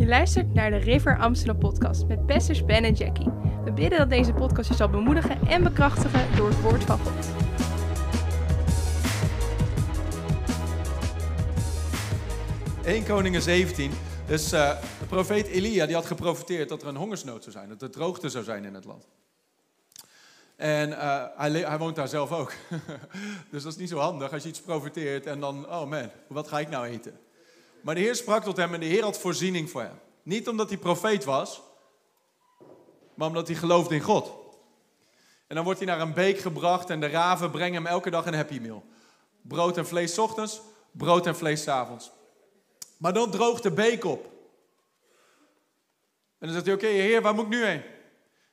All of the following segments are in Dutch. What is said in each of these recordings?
Je luistert naar de River Amsterdam podcast met pastors Ben en Jackie. We bidden dat deze podcast je zal bemoedigen en bekrachtigen door het woord van God. 1 Koningen 17. Dus eh, de profeet Elia die had geprofiteerd dat er een hongersnood zou zijn. Dat er droogte zou zijn in het land. En eh, hij, hij woont daar zelf ook. dus dat is niet zo handig als je iets profiteert en dan, oh man, wat ga ik nou eten? Maar de Heer sprak tot hem en de Heer had voorziening voor hem. Niet omdat hij profeet was, maar omdat hij geloofde in God. En dan wordt hij naar een beek gebracht en de raven brengen hem elke dag een happy meal. Brood en vlees ochtends, brood en vlees avonds. Maar dan droogt de beek op. En dan zegt hij, oké heer, waar moet ik nu heen?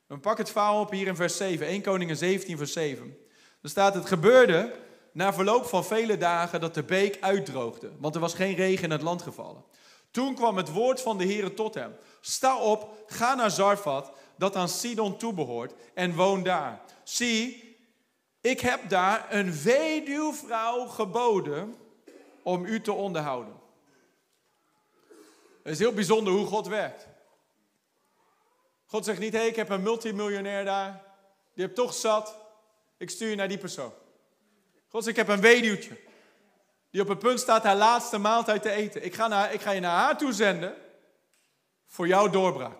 Dan pak het verhaal op hier in vers 7, 1 Koningen 17 vers 7. Dan staat het gebeurde na verloop van vele dagen dat de beek uitdroogde, want er was geen regen in het land gevallen. Toen kwam het woord van de Heer tot hem. Sta op, ga naar Zarfat, dat aan Sidon toebehoort, en woon daar. Zie, ik heb daar een weduwvrouw geboden om u te onderhouden. Het is heel bijzonder hoe God werkt. God zegt niet, hé, hey, ik heb een multimiljonair daar. Die heb toch zat. Ik stuur je naar die persoon. God ik heb een weduwtje. Die op het punt staat haar laatste maaltijd te eten. Ik ga, naar, ik ga je naar haar toe zenden. Voor jouw doorbraak.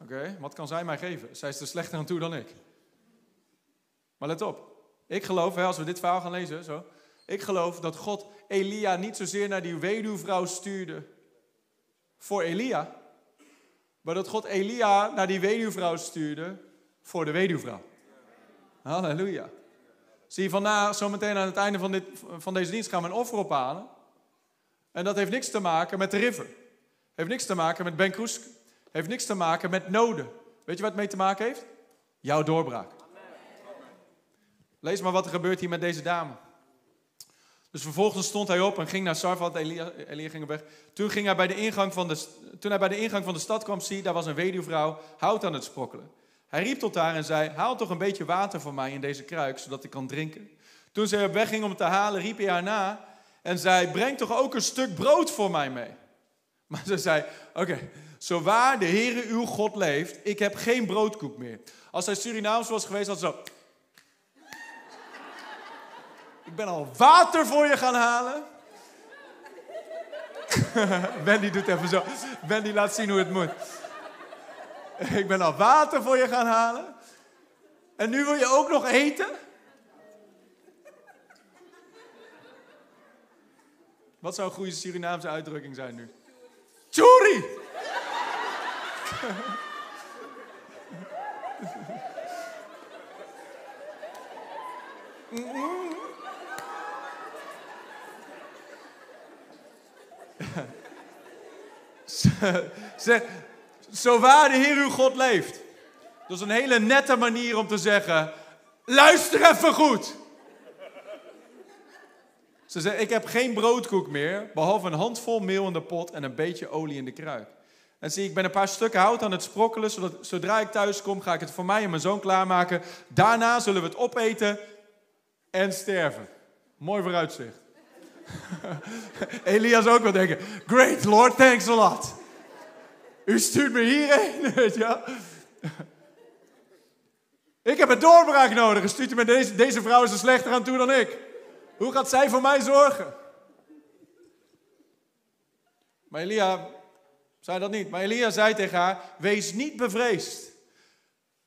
Oké, wat kan zij mij geven? Zij is er slechter aan toe dan ik. Maar let op. Ik geloof, hè, als we dit verhaal gaan lezen, zo. Ik geloof dat God Elia niet zozeer naar die weduwvrouw stuurde voor Elia, maar dat God Elia naar die weduwvrouw stuurde voor de weduwvrouw. Halleluja. Zie je, vandaag, zometeen aan het einde van, dit, van deze dienst gaan we een offer ophalen. En dat heeft niks te maken met de river. Heeft niks te maken met Ben Kroes. Heeft niks te maken met noden. Weet je wat het mee te maken heeft? Jouw doorbraak. Lees maar wat er gebeurt hier met deze dame. Dus vervolgens stond hij op en ging naar Sarfat. Elia, Elia ging weg. Toen, ging hij bij de ingang van de, toen hij bij de ingang van de stad kwam, zie, daar was een weduwvrouw hout aan het sprokkelen. Hij riep tot haar en zei, haal toch een beetje water voor mij in deze kruik, zodat ik kan drinken. Toen zij op weg ging om te halen, riep hij haar na en zei, breng toch ook een stuk brood voor mij mee. Maar ze zei, oké, waar de Heere uw God leeft, ik heb geen broodkoek meer. Als hij Surinaams was geweest, had ze zo... Ik ben al water voor je gaan halen. Wendy doet even zo. Wendy laat zien hoe het moet. Ik ben al water voor je gaan halen. En nu wil je ook nog eten? Wat zou een goede Surinaamse uitdrukking zijn nu? Churi! Zeg, zo waar de Heer uw God leeft. Dat is een hele nette manier om te zeggen, luister even goed. Ze zegt, ik heb geen broodkoek meer, behalve een handvol meel in de pot en een beetje olie in de kruik. En zie, ik ben een paar stukken hout aan het sprokkelen, zodat zodra ik thuis kom, ga ik het voor mij en mijn zoon klaarmaken. Daarna zullen we het opeten en sterven. Mooi vooruitzicht. Elias ook wel denken, great Lord, thanks a lot. U stuurt me hierheen, weet je. Ik heb een doorbraak nodig. U me deze, deze vrouw is er slechter aan toe dan ik. Hoe gaat zij voor mij zorgen? Maar Elia zei dat niet. Maar Elia zei tegen haar, wees niet bevreesd.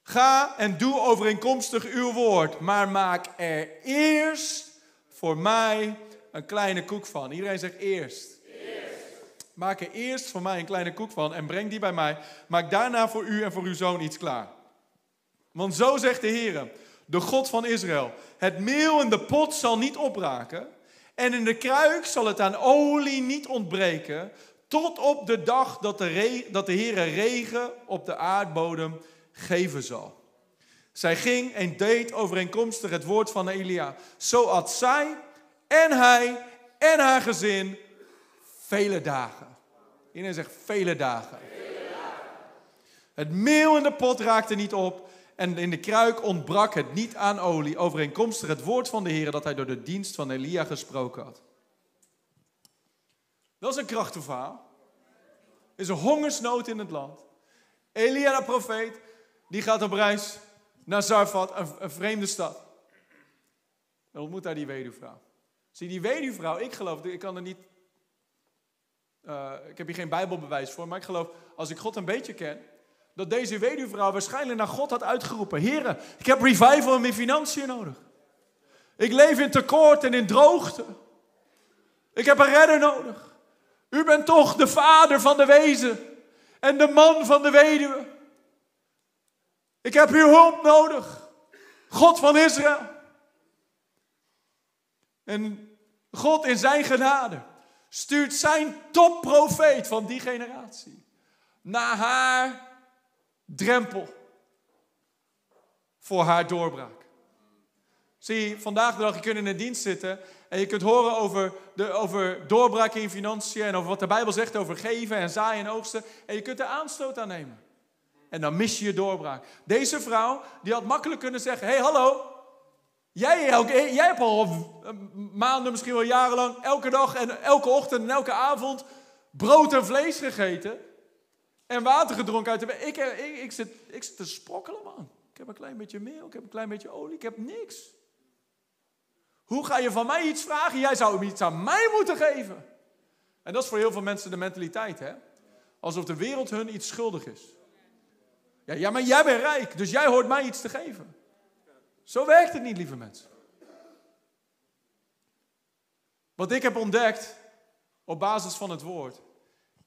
Ga en doe overeenkomstig uw woord, maar maak er eerst voor mij een kleine koek van. Iedereen zegt eerst. Maak er eerst voor mij een kleine koek van en breng die bij mij. Maak daarna voor u en voor uw zoon iets klaar. Want zo zegt de Heer, de God van Israël: Het meel in de pot zal niet opraken en in de kruik zal het aan olie niet ontbreken, tot op de dag dat de, dat de Heer regen op de aardbodem geven zal. Zij ging en deed overeenkomstig het woord van Elia. Zo at zij en hij en haar gezin vele dagen. Iedereen zegt vele dagen. Het meel in de pot raakte niet op en in de kruik ontbrak het niet aan olie, overeenkomstig het woord van de Heer dat hij door de dienst van Elia gesproken had. Dat is een krachtig verhaal. is een hongersnood in het land. Elia de profeet, die gaat op reis naar Zarfat, een, een vreemde stad. En ontmoet daar die weduwvrouw. Zie, die weduwvrouw, ik geloof, ik kan er niet... Uh, ik heb hier geen bijbelbewijs voor, maar ik geloof, als ik God een beetje ken, dat deze weduwvrouw waarschijnlijk naar God had uitgeroepen. Heren, ik heb revival in mijn financiën nodig. Ik leef in tekort en in droogte. Ik heb een redder nodig. U bent toch de vader van de wezen en de man van de weduwe. Ik heb uw hulp nodig. God van Israël. En God in zijn genade stuurt zijn topprofeet van die generatie naar haar drempel voor haar doorbraak. Zie, vandaag de dag, je kunt in een dienst zitten en je kunt horen over, de, over doorbraak in financiën en over wat de Bijbel zegt over geven en zaaien en oogsten. En je kunt er aanstoot aan nemen. En dan mis je je doorbraak. Deze vrouw, die had makkelijk kunnen zeggen, hey, hallo, jij, hebt al maanden, misschien wel jarenlang, elke dag en elke ochtend en elke avond brood en vlees gegeten. En water gedronken uit de... Ik, ik, ik, zit, ik zit te sprokkelen, man. Ik heb een klein beetje meel, ik heb een klein beetje olie, ik heb niks. Hoe ga je van mij iets vragen? Jij zou iets aan mij moeten geven. En dat is voor heel veel mensen de mentaliteit, hè? Alsof de wereld hun iets schuldig is. Ja, ja, maar jij bent rijk, dus jij hoort mij iets te geven. Zo werkt het niet, lieve mensen. Wat ik heb ontdekt op basis van het woord,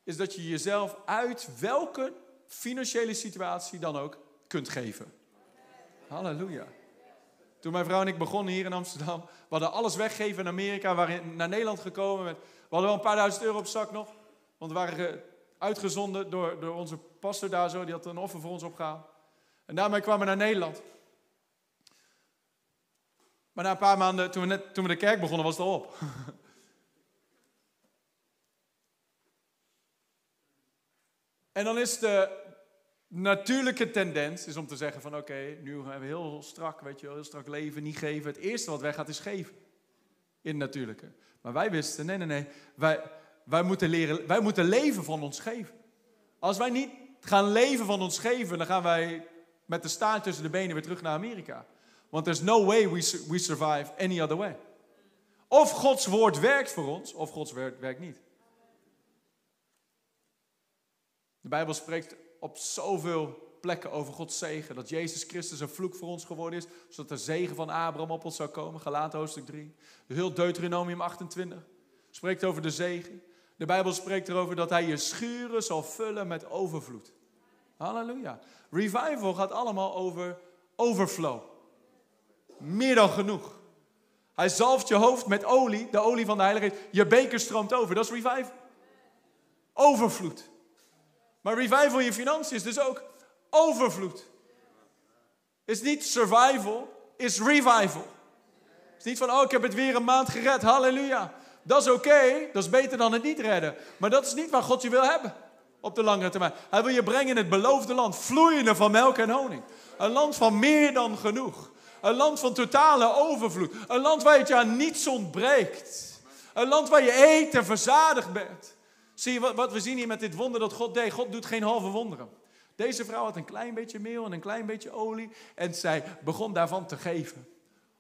is dat je jezelf uit welke financiële situatie dan ook kunt geven. Halleluja. Toen mijn vrouw en ik begonnen hier in Amsterdam, we hadden alles weggegeven in Amerika, waren naar Nederland gekomen. Met, we hadden wel een paar duizend euro op zak nog, want we waren uitgezonden door, door onze pastor daar zo, die had een offer voor ons opgehaald. En daarmee kwamen we naar Nederland. Maar na een paar maanden, toen we, net, toen we de kerk begonnen, was het al op. En dan is de natuurlijke tendens is om te zeggen van oké, nu gaan we heel strak, weet je wel, heel strak leven, niet geven. Het eerste wat weggaat is geven. In het natuurlijke. Maar wij wisten, nee, nee, nee, wij, wij, moeten leren, wij moeten leven van ons geven. Als wij niet gaan leven van ons geven, dan gaan wij met de staart tussen de benen weer terug naar Amerika. Want there's no way we, we survive any other way. Of Gods woord werkt voor ons, of Gods woord werkt niet. De Bijbel spreekt op zoveel plekken over Gods zegen. Dat Jezus Christus een vloek voor ons geworden is. Zodat de zegen van Abraham op ons zou komen. Galaten hoofdstuk 3. Heel Deuteronomium 28 spreekt over de zegen. De Bijbel spreekt erover dat hij je schuren zal vullen met overvloed. Halleluja. Revival gaat allemaal over overflow. Meer dan genoeg. Hij zalft je hoofd met olie, de olie van de Heilige Je beker stroomt over. Dat is revival. Overvloed. Maar revival in je financiën is dus ook overvloed. Is niet survival, is revival. Is niet van, oh, ik heb het weer een maand gered, halleluja. Dat is oké, dat is beter dan het niet redden. Maar dat is niet waar God je wil hebben op de langere termijn. Hij wil je brengen in het beloofde land, vloeiende van melk en honing. Een land van meer dan genoeg. Een land van totale overvloed. Een land waar het je aan niets ontbreekt. Een land waar je eet en verzadigd bent. Zie je wat, we zien hier met dit wonder dat God deed? God doet geen halve wonderen. Deze vrouw had een klein beetje meel en een klein beetje olie. En zij begon daarvan te geven.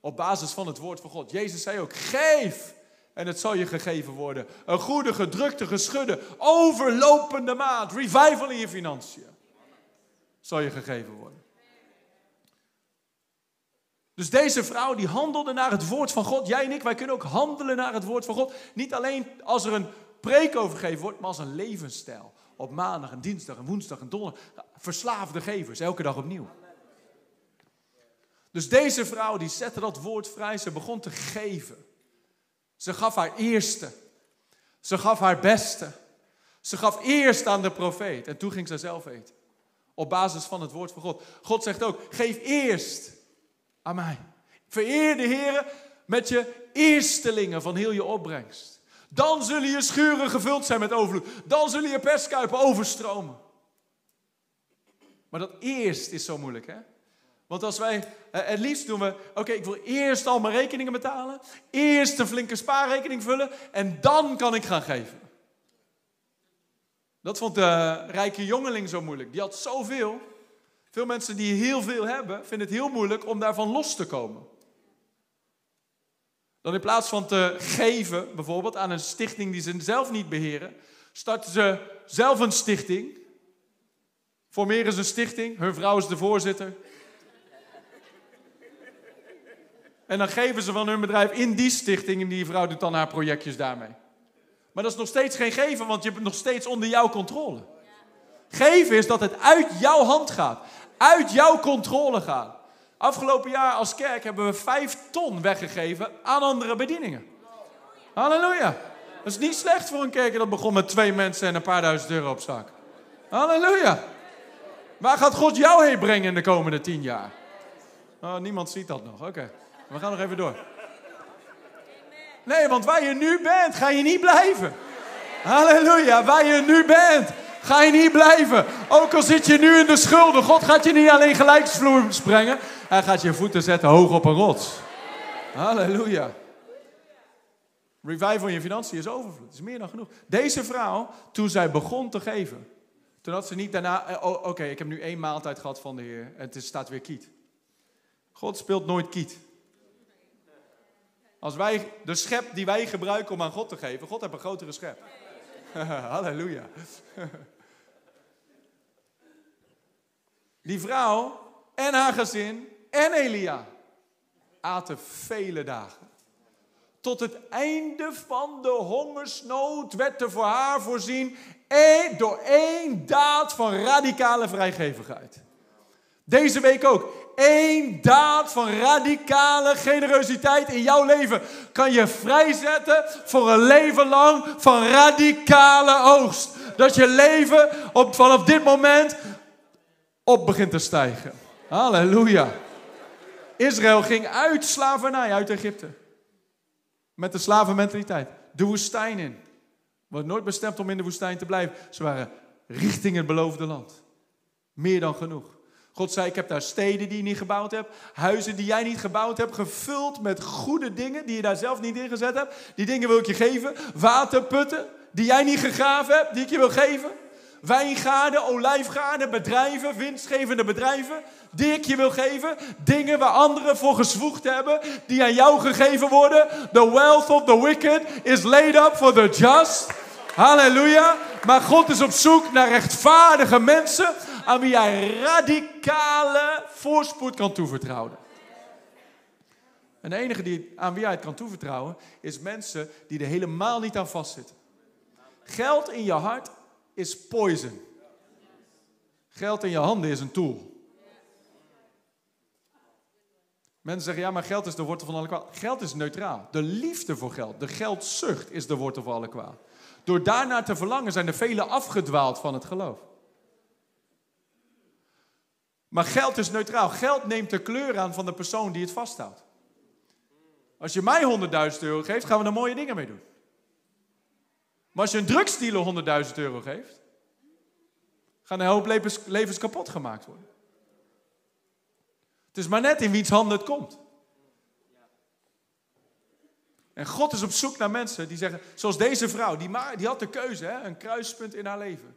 Op basis van het woord van God. Jezus zei ook: geef. En het zal je gegeven worden. Een goede, gedrukte, geschudde, overlopende maat. Revival in je financiën. Zal je gegeven worden. Dus deze vrouw die handelde naar het woord van God. Jij en ik, wij kunnen ook handelen naar het woord van God. Niet alleen als er een preek overgeven wordt, maar als een levensstijl. Op maandag en dinsdag en woensdag en donderdag. Verslaafde gevers, elke dag opnieuw. Dus deze vrouw die zette dat woord vrij, ze begon te geven. Ze gaf haar eerste. Ze gaf haar beste. Ze gaf eerst aan de profeet en toen ging ze zelf eten. Op basis van het woord van God. God zegt ook, geef eerst aan. Vereer de Heer met je eerstelingen van heel je opbrengst. Dan zullen je schuren gevuld zijn met overvloed. Dan zullen je perskuipen overstromen. Maar dat eerst is zo moeilijk, hè? Want als wij, eh, het liefst doen we, oké, ik wil eerst al mijn rekeningen betalen, eerst een flinke spaarrekening vullen en dan kan ik gaan geven. Dat vond de rijke jongeling zo moeilijk. Die had zoveel. Veel mensen die heel veel hebben, vinden het heel moeilijk om daarvan los te komen. Dan in plaats van te geven, bijvoorbeeld aan een stichting die ze zelf niet beheren, starten ze zelf een stichting. Formeren ze een stichting, hun vrouw is de voorzitter. En dan geven ze van hun bedrijf in die stichting en die vrouw doet dan haar projectjes daarmee. Maar dat is nog steeds geen geven, want je hebt het nog steeds onder jouw controle. Geven is dat het uit jouw hand gaat, uit jouw controle gaat. Afgelopen jaar als kerk hebben we vijf ton weggegeven aan andere bedieningen. Halleluja. Dat is niet slecht voor een kerk dat begon met twee mensen en een paar duizend euro op zak. Halleluja. Waar gaat God jou heen brengen in de komende tien jaar? Oh, niemand ziet dat nog. Oké, we gaan nog even door. Nee, want waar je nu bent, ga je niet blijven. Halleluja, waar je nu bent, ga je niet blijven. Ook al zit je nu in de schulden, God gaat je niet alleen gelijksvloer sprengen. Hij gaat je voeten zetten hoog op een rots. Halleluja. Revival in je financiën is overvloed. Het is meer dan genoeg. Deze vrouw, toen zij begon te geven, toen had ze niet daarna, eh, oh, oké, ik heb nu één maaltijd gehad van de Heer en het staat weer kiet. God speelt nooit kiet. Als wij de schep die wij gebruiken om aan God te geven, God heeft een grotere schep. Halleluja. Die vrouw en haar gezin en Elia aten vele dagen. Tot het einde van de hongersnood werd er voor haar voorzien door één daad van radicale vrijgevigheid. Deze week ook. Eén daad van radicale generositeit in jouw leven kan je vrijzetten voor een leven lang van radicale oogst. Dat je leven op, vanaf dit moment op begint te stijgen. Halleluja. Israël ging uit slavernij, uit Egypte. Met de slavenmentaliteit. De woestijn in. Was nooit bestemd om in de woestijn te blijven. Ze waren richting het beloofde land. Meer dan genoeg. God zei, ik heb daar steden die je niet gebouwd hebt, huizen die jij niet gebouwd hebt, gevuld met goede dingen die je daar zelf niet in gezet hebt. Die dingen wil ik je geven. Waterputten die jij niet gegraven hebt, die ik je wil geven. Wijngaarden, olijfgaarden, bedrijven, winstgevende bedrijven, die ik je wil geven. Dingen waar anderen voor gezwoegd hebben, die aan jou gegeven worden. The wealth of the wicked is laid up for the just. Halleluja. Maar God is op zoek naar rechtvaardige mensen aan wie hij radicale voorspoed kan toevertrouwen. En de enige die, aan wie hij het kan toevertrouwen, is mensen die er helemaal niet aan vastzitten. Geld in je hart is poison. Geld in je handen is een tool. Mensen zeggen, ja, maar geld is de wortel van alle kwaad. Geld is neutraal. De liefde voor geld, de geldzucht is de wortel van alle kwaad. Door daarnaar te verlangen zijn er velen afgedwaald van het geloof. Maar geld is neutraal. Geld neemt de kleur aan van de persoon die het vasthoudt. Als je mij 100.000 euro geeft, gaan we er mooie dingen mee doen. Maar als je een drugsdealer 100.000 euro geeft, gaan een hoop levens, levens kapot gemaakt worden. Het is maar net in wiens handen het komt. En God is op zoek naar mensen die zeggen, zoals deze vrouw, die, die had de keuze, hè, een kruispunt in haar leven.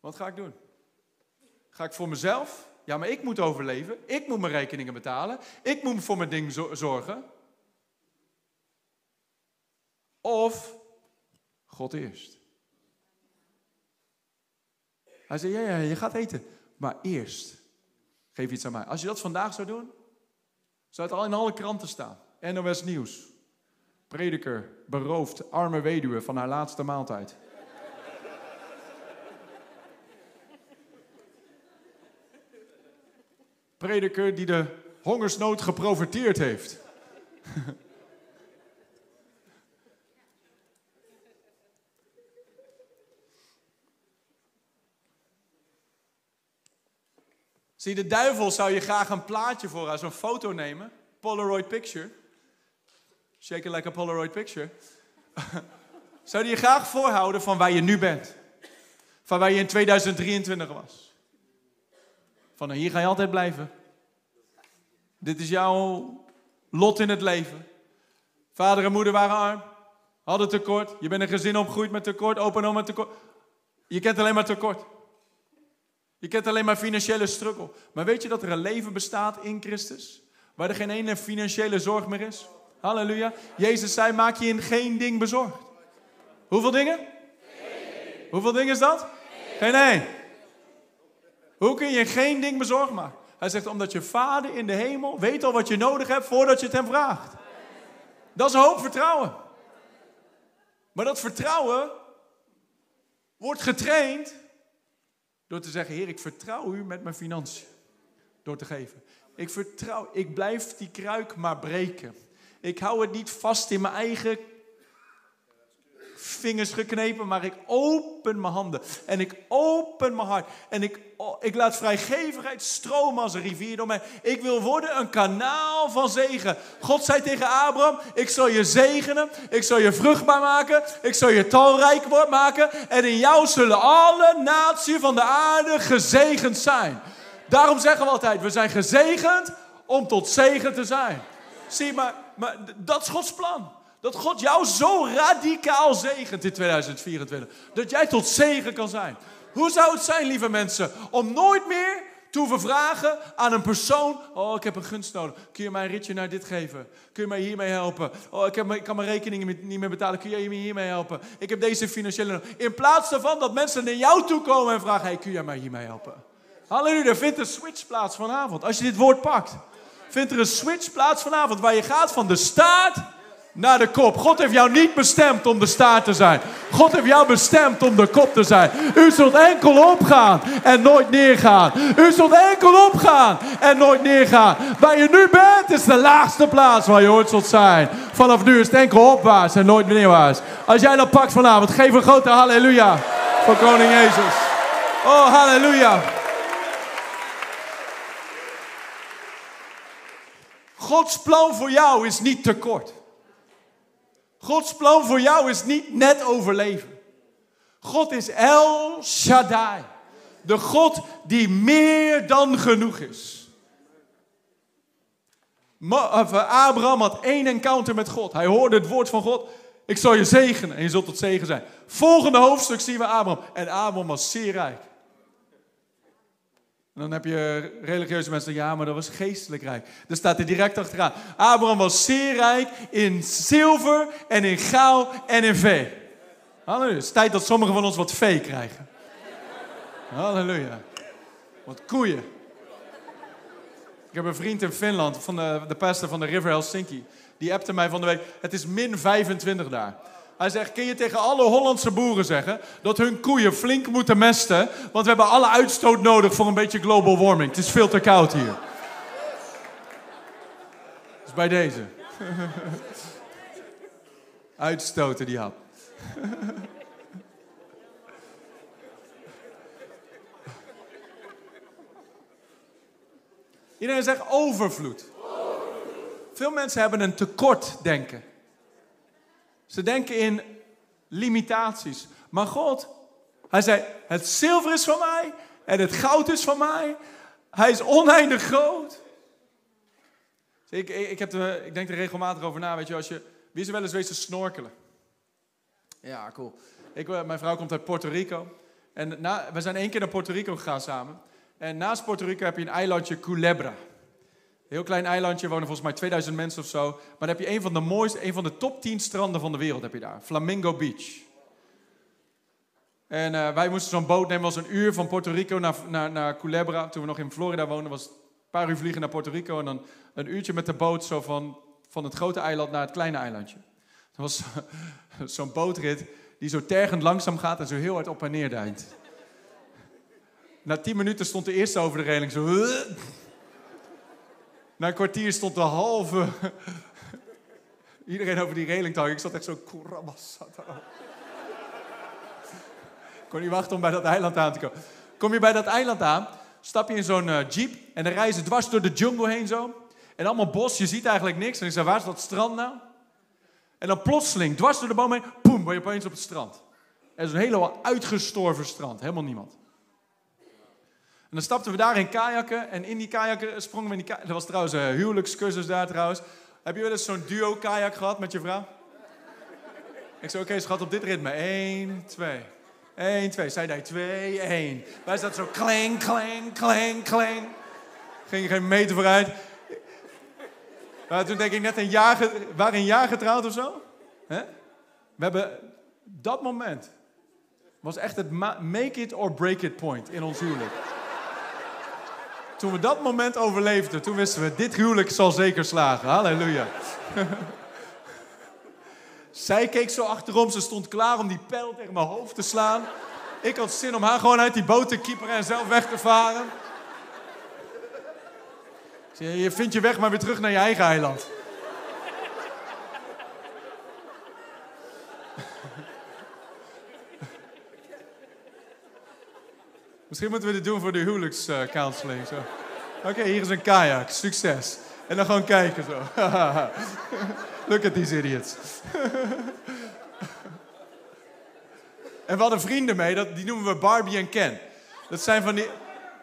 Wat ga ik doen? Ga ik voor mezelf? Ja, maar ik moet overleven. Ik moet mijn rekeningen betalen. Ik moet voor mijn ding zorgen. Of God eerst. Hij zei, ja, ja, je gaat eten. Maar eerst, geef iets aan mij. Als je dat vandaag zou doen, zou het al in alle kranten staan. NOS Nieuws. Prediker berooft arme weduwe van haar laatste maaltijd. Prediker die de hongersnood geprofiteerd heeft. Zie, de duivel zou je graag een plaatje voor als een foto nemen. Polaroid picture. Shake it like a Polaroid picture. zou die je graag voorhouden van waar je nu bent. Van waar je in 2023 was. Van hier ga je altijd blijven. Dit is jouw lot in het leven. Vader en moeder waren arm. Hadden tekort. Je bent een gezin opgegroeid met tekort. Opa en oma tekort. Je kent alleen maar tekort. Je kent alleen maar financiële struggle. Maar weet je dat er een leven bestaat in Christus? Waar er geen ene financiële zorg meer is? Halleluja. Jezus zei, maak je in geen ding bezorgd. Hoeveel dingen? Hoeveel dingen is dat? Geen. Hoe kun je geen ding bezorgd maken? Hij zegt, omdat je vader in de hemel weet al wat je nodig hebt voordat je het hem vraagt. Dat is een hoop vertrouwen. Maar dat vertrouwen wordt getraind door te zeggen, Heer, ik vertrouw u met mijn financiën. Door te geven. Ik vertrouw, ik blijf die kruik maar breken. Ik hou het niet vast in mijn eigen vingers geknepen, maar ik open mijn handen en ik open mijn hart en ik, ik laat vrijgevigheid stromen als een rivier door mij. Ik wil worden een kanaal van zegen. God zei tegen Abraham, ik zal je zegenen, ik zal je vruchtbaar maken, ik zal je talrijk maken en in jou zullen alle naties van de aarde gezegend zijn. Daarom zeggen we altijd, we zijn gezegend om tot zegen te zijn. Zie, maar, maar dat is Gods plan. Dat God jou zo radicaal zegent in 2024. Dat jij tot zegen kan zijn. Hoe zou het zijn, lieve mensen, om nooit meer te hoeven vragen aan een persoon: Oh, ik heb een gunst nodig. Kun je mij een ritje naar dit geven? Kun je mij hiermee helpen? Oh, ik, heb, ik kan mijn rekeningen niet meer betalen. Kun jij me hiermee helpen? Ik heb deze financiële. In plaats daarvan dat mensen naar jou toe komen en vragen: Hey, kun jij mij hiermee helpen? Halleluja, er vindt een switch plaats vanavond. Als je dit woord pakt, vindt er een switch plaats vanavond waar je gaat van de staart naar de kop. God heeft jou niet bestemd om de staart te zijn. God heeft jou bestemd om de kop te zijn. U zult enkel opgaan en nooit neergaan. U zult enkel opgaan en nooit neergaan. Waar je nu bent is de laagste plaats waar je ooit zult zijn. Vanaf nu is het enkel opwaarts en nooit neerwaarts. Als jij dat pakt vanavond, geef een grote halleluja voor koning Jezus. Oh, halleluja. Gods plan voor jou is niet te kort. Gods plan voor jou is niet net overleven. God is El Shaddai. De God die meer dan genoeg is. Abraham had één encounter met God. Hij hoorde het woord van God. Ik zal je zegenen en je zult tot zegen zijn. Volgende hoofdstuk zien we Abraham. En Abraham was zeer rijk. En dan heb je religieuze mensen, ja, maar dat was geestelijk rijk. Daar staat er direct achteraan. Abraham was zeer rijk in zilver en in goud en in vee. Halleluja. Het is tijd dat sommigen van ons wat vee krijgen. Halleluja. Wat koeien. Ik heb een vriend in Finland, van de, de pastor van de River Helsinki. Die appte mij van de week, het is min 25 daar. Hij zegt, kun je tegen alle Hollandse boeren zeggen dat hun koeien flink moeten mesten, want we hebben alle uitstoot nodig voor een beetje global warming. Het is veel te koud hier. Dus bij deze. Uitstoten die had. Iedereen zegt overvloed. Veel mensen hebben een tekort denken. Ze denken in limitaties. Maar God, hij zei, het zilver is van mij en het goud is van mij. Hij is oneindig groot. Ik, ik, ik, heb ik denk er regelmatig over na, weet je, als je, wie is er wel eens wezen snorkelen? Ja, cool. Ik, eh, mijn vrouw komt uit Puerto Rico. En na, we zijn één keer naar Puerto Rico gegaan samen. En naast Puerto Rico heb je een eilandje Culebra heel klein eilandje, wonen volgens mij 2000 mensen of zo. Maar dan heb je een van de mooiste, een van de top 10 stranden van de wereld heb je daar. Flamingo Beach. En uh, wij moesten zo'n boot nemen, was een uur van Puerto Rico naar, naar, naar Culebra. Toen we nog in Florida woonden, was een paar uur vliegen naar Puerto Rico. En dan een uurtje met de boot zo van, van het grote eiland naar het kleine eilandje. Dat was zo'n bootrit die zo tergend langzaam gaat en zo heel hard op en neer duint. Na tien minuten stond de eerste over de reling zo... Na een kwartier stond de halve... Iedereen over die reling te hangen. Ik zat echt zo... Ik kon niet wachten om bij dat eiland aan te komen. Kom je bij dat eiland aan, stap je in zo'n uh, jeep... en dan ze dwars door de jungle heen zo. En allemaal bos, je ziet eigenlijk niks. En ik zei, waar is dat strand nou? En dan plotseling, dwars door de boom heen... poem, ben je opeens op het strand. Is een helemaal uitgestorven strand. Helemaal niemand. Dan stapten we daar in kajakken en in die kajakken sprongen we in die kajakken. Er was trouwens een huwelijkscursus daar trouwens. Heb je wel eens zo'n duo kajak gehad met je vrouw? Ik zei, oké schat, op dit ritme. 1, 2, 1, 2. Zij deed 2, 1. Wij zaten zo kling, kling, kling, kling. Ging geen meter vooruit. Maar toen denk ik net een jaar, waren een jaar getrouwd of zo. We hebben dat moment. Was echt het ma- make it or break it point in ons huwelijk. Toen we dat moment overleefden, toen wisten we, dit huwelijk zal zeker slagen. Halleluja. Zij keek zo achterom, ze stond klaar om die pijl tegen mijn hoofd te slaan. Ik had zin om haar gewoon uit die boot te kieperen en zelf weg te varen. Je vindt je weg, maar weer terug naar je eigen eiland. Misschien moeten we dit doen voor de huwelijkscounseling. zo. Oké, hier is een kajak. Succes. En dan gewoon kijken zo. Look at these idiots. en we hadden vrienden mee, dat, die noemen we Barbie en Ken. Dat zijn van die...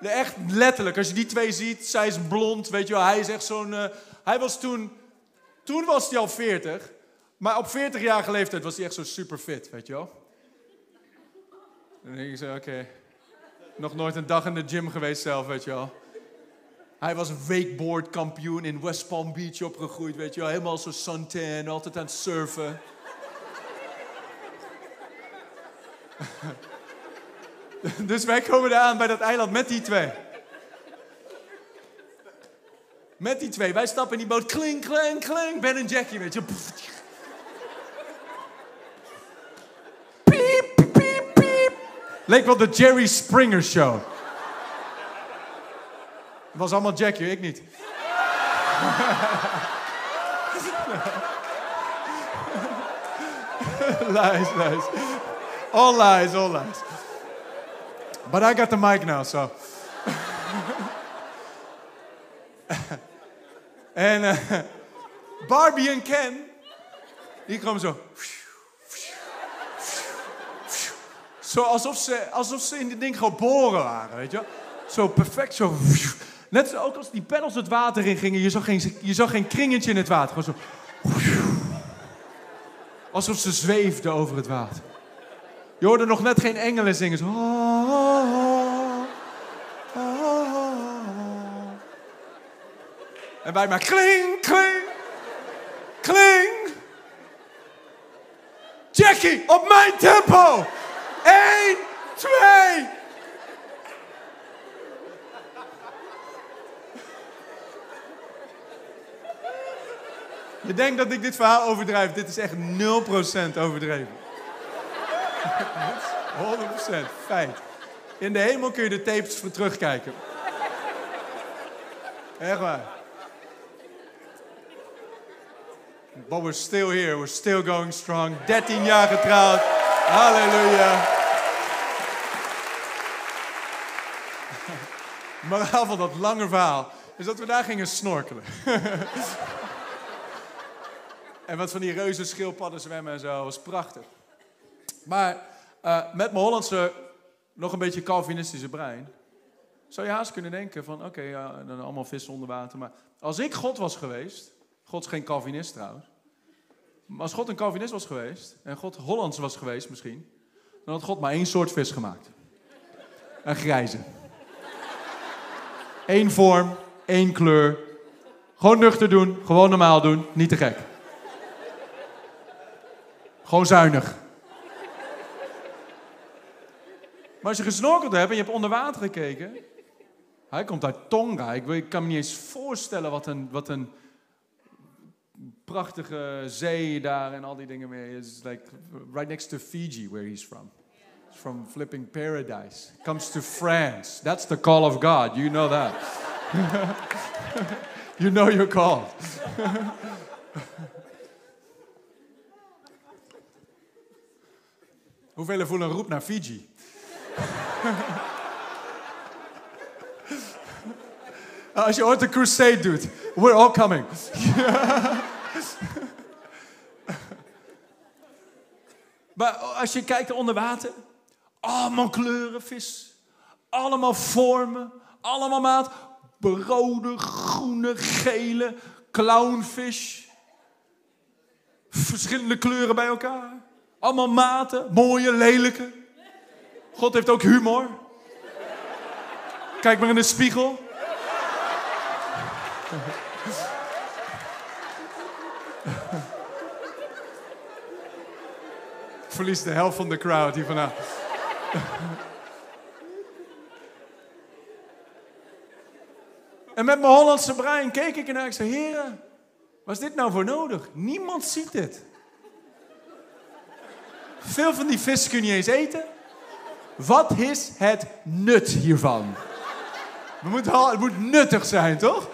Echt letterlijk, als je die twee ziet, zij is blond, weet je wel. Hij is echt zo'n... eh, hij was toen... Toen was hij al 40. Maar op 40-jarige leeftijd was hij echt zo super fit, weet je wel. Dan denk ik zo, oké. Nog nooit een dag in de gym geweest zelf, weet je wel. Hij was wakeboard kampioen in West Palm Beach opgegroeid, weet je wel. Helemaal zo suntan, altijd aan het surfen. dus wij komen daar aan bij dat eiland met die twee. Met die twee. Wij stappen in die boot. Kling, kling, kling. Ben en Jackie, weet je. Leek wel de Jerry Springer Show. Het was allemaal Jackie, ik niet. lies, lies. All lies, all lies. But I got the mic now, so. en eh, Barbie en Ken, die kwamen zo. Zo alsof ze, alsof ze in dit ding geboren waren, weet je. Zo perfect, zo. Net ook als die pedals het water in gingen, je zag geen, je zag geen kringetje in het water. Gewoon zo. Alsof ze zweefden over het water. Je hoorde nog net geen engelen zingen. Zo. En wij maar kling, kling, kling. Jackie, op mijn tempo. Eén, twee. Je denkt dat ik dit verhaal overdrijf. Dit is echt 0% overdreven. 100% feit. In de hemel kun je de tapes voor terugkijken. Echt waar. But we're still here. We're still going strong. 13 jaar getrouwd. Halleluja. Moraal van dat lange verhaal is dat we daar gingen snorkelen. en wat van die reuze schildpadden zwemmen en zo. was prachtig. Maar eh, met mijn Hollandse, nog een beetje Calvinistische brein... zou je haast kunnen denken van... oké, dan allemaal vissen onder water. Maar als ik God was geweest... God is geen Calvinist trouwens. Als God een Calvinist was geweest... en God Hollands was geweest misschien... dan had God maar één soort vis gemaakt. Een grijze. Eén vorm, één kleur. Gewoon nuchter doen, gewoon normaal doen, niet te gek. Gewoon zuinig. Maar als je gesnorkeld hebt en je hebt onder water gekeken. Hij komt uit Tonga. Ik, kan me niet eens voorstellen wat wat een prachtige zee daar en al die dingen meer is. Like right next to Fiji, where he's from. From flipping paradise. Comes to France. That's the call of God. You know that. you know you're called. Hoeveel voelen een roep naar Fiji? Als je ooit een crusade doet, we're all coming. Maar als je kijkt onder water, allemaal kleuren vis, allemaal vormen, allemaal maat, rode, groene, gele, clownfish, verschillende kleuren bij elkaar, allemaal maten, mooie, lelijke. God heeft ook humor. Kijk maar in de spiegel. Verlies de helft van de crowd hier vanavond. en met mijn Hollandse brein keek ik en ik zei: Heren, wat is dit nou voor nodig? Niemand ziet dit. Veel van die vis kun je niet eens eten. Wat is het nut hiervan? We moeten, het moet nuttig zijn, toch?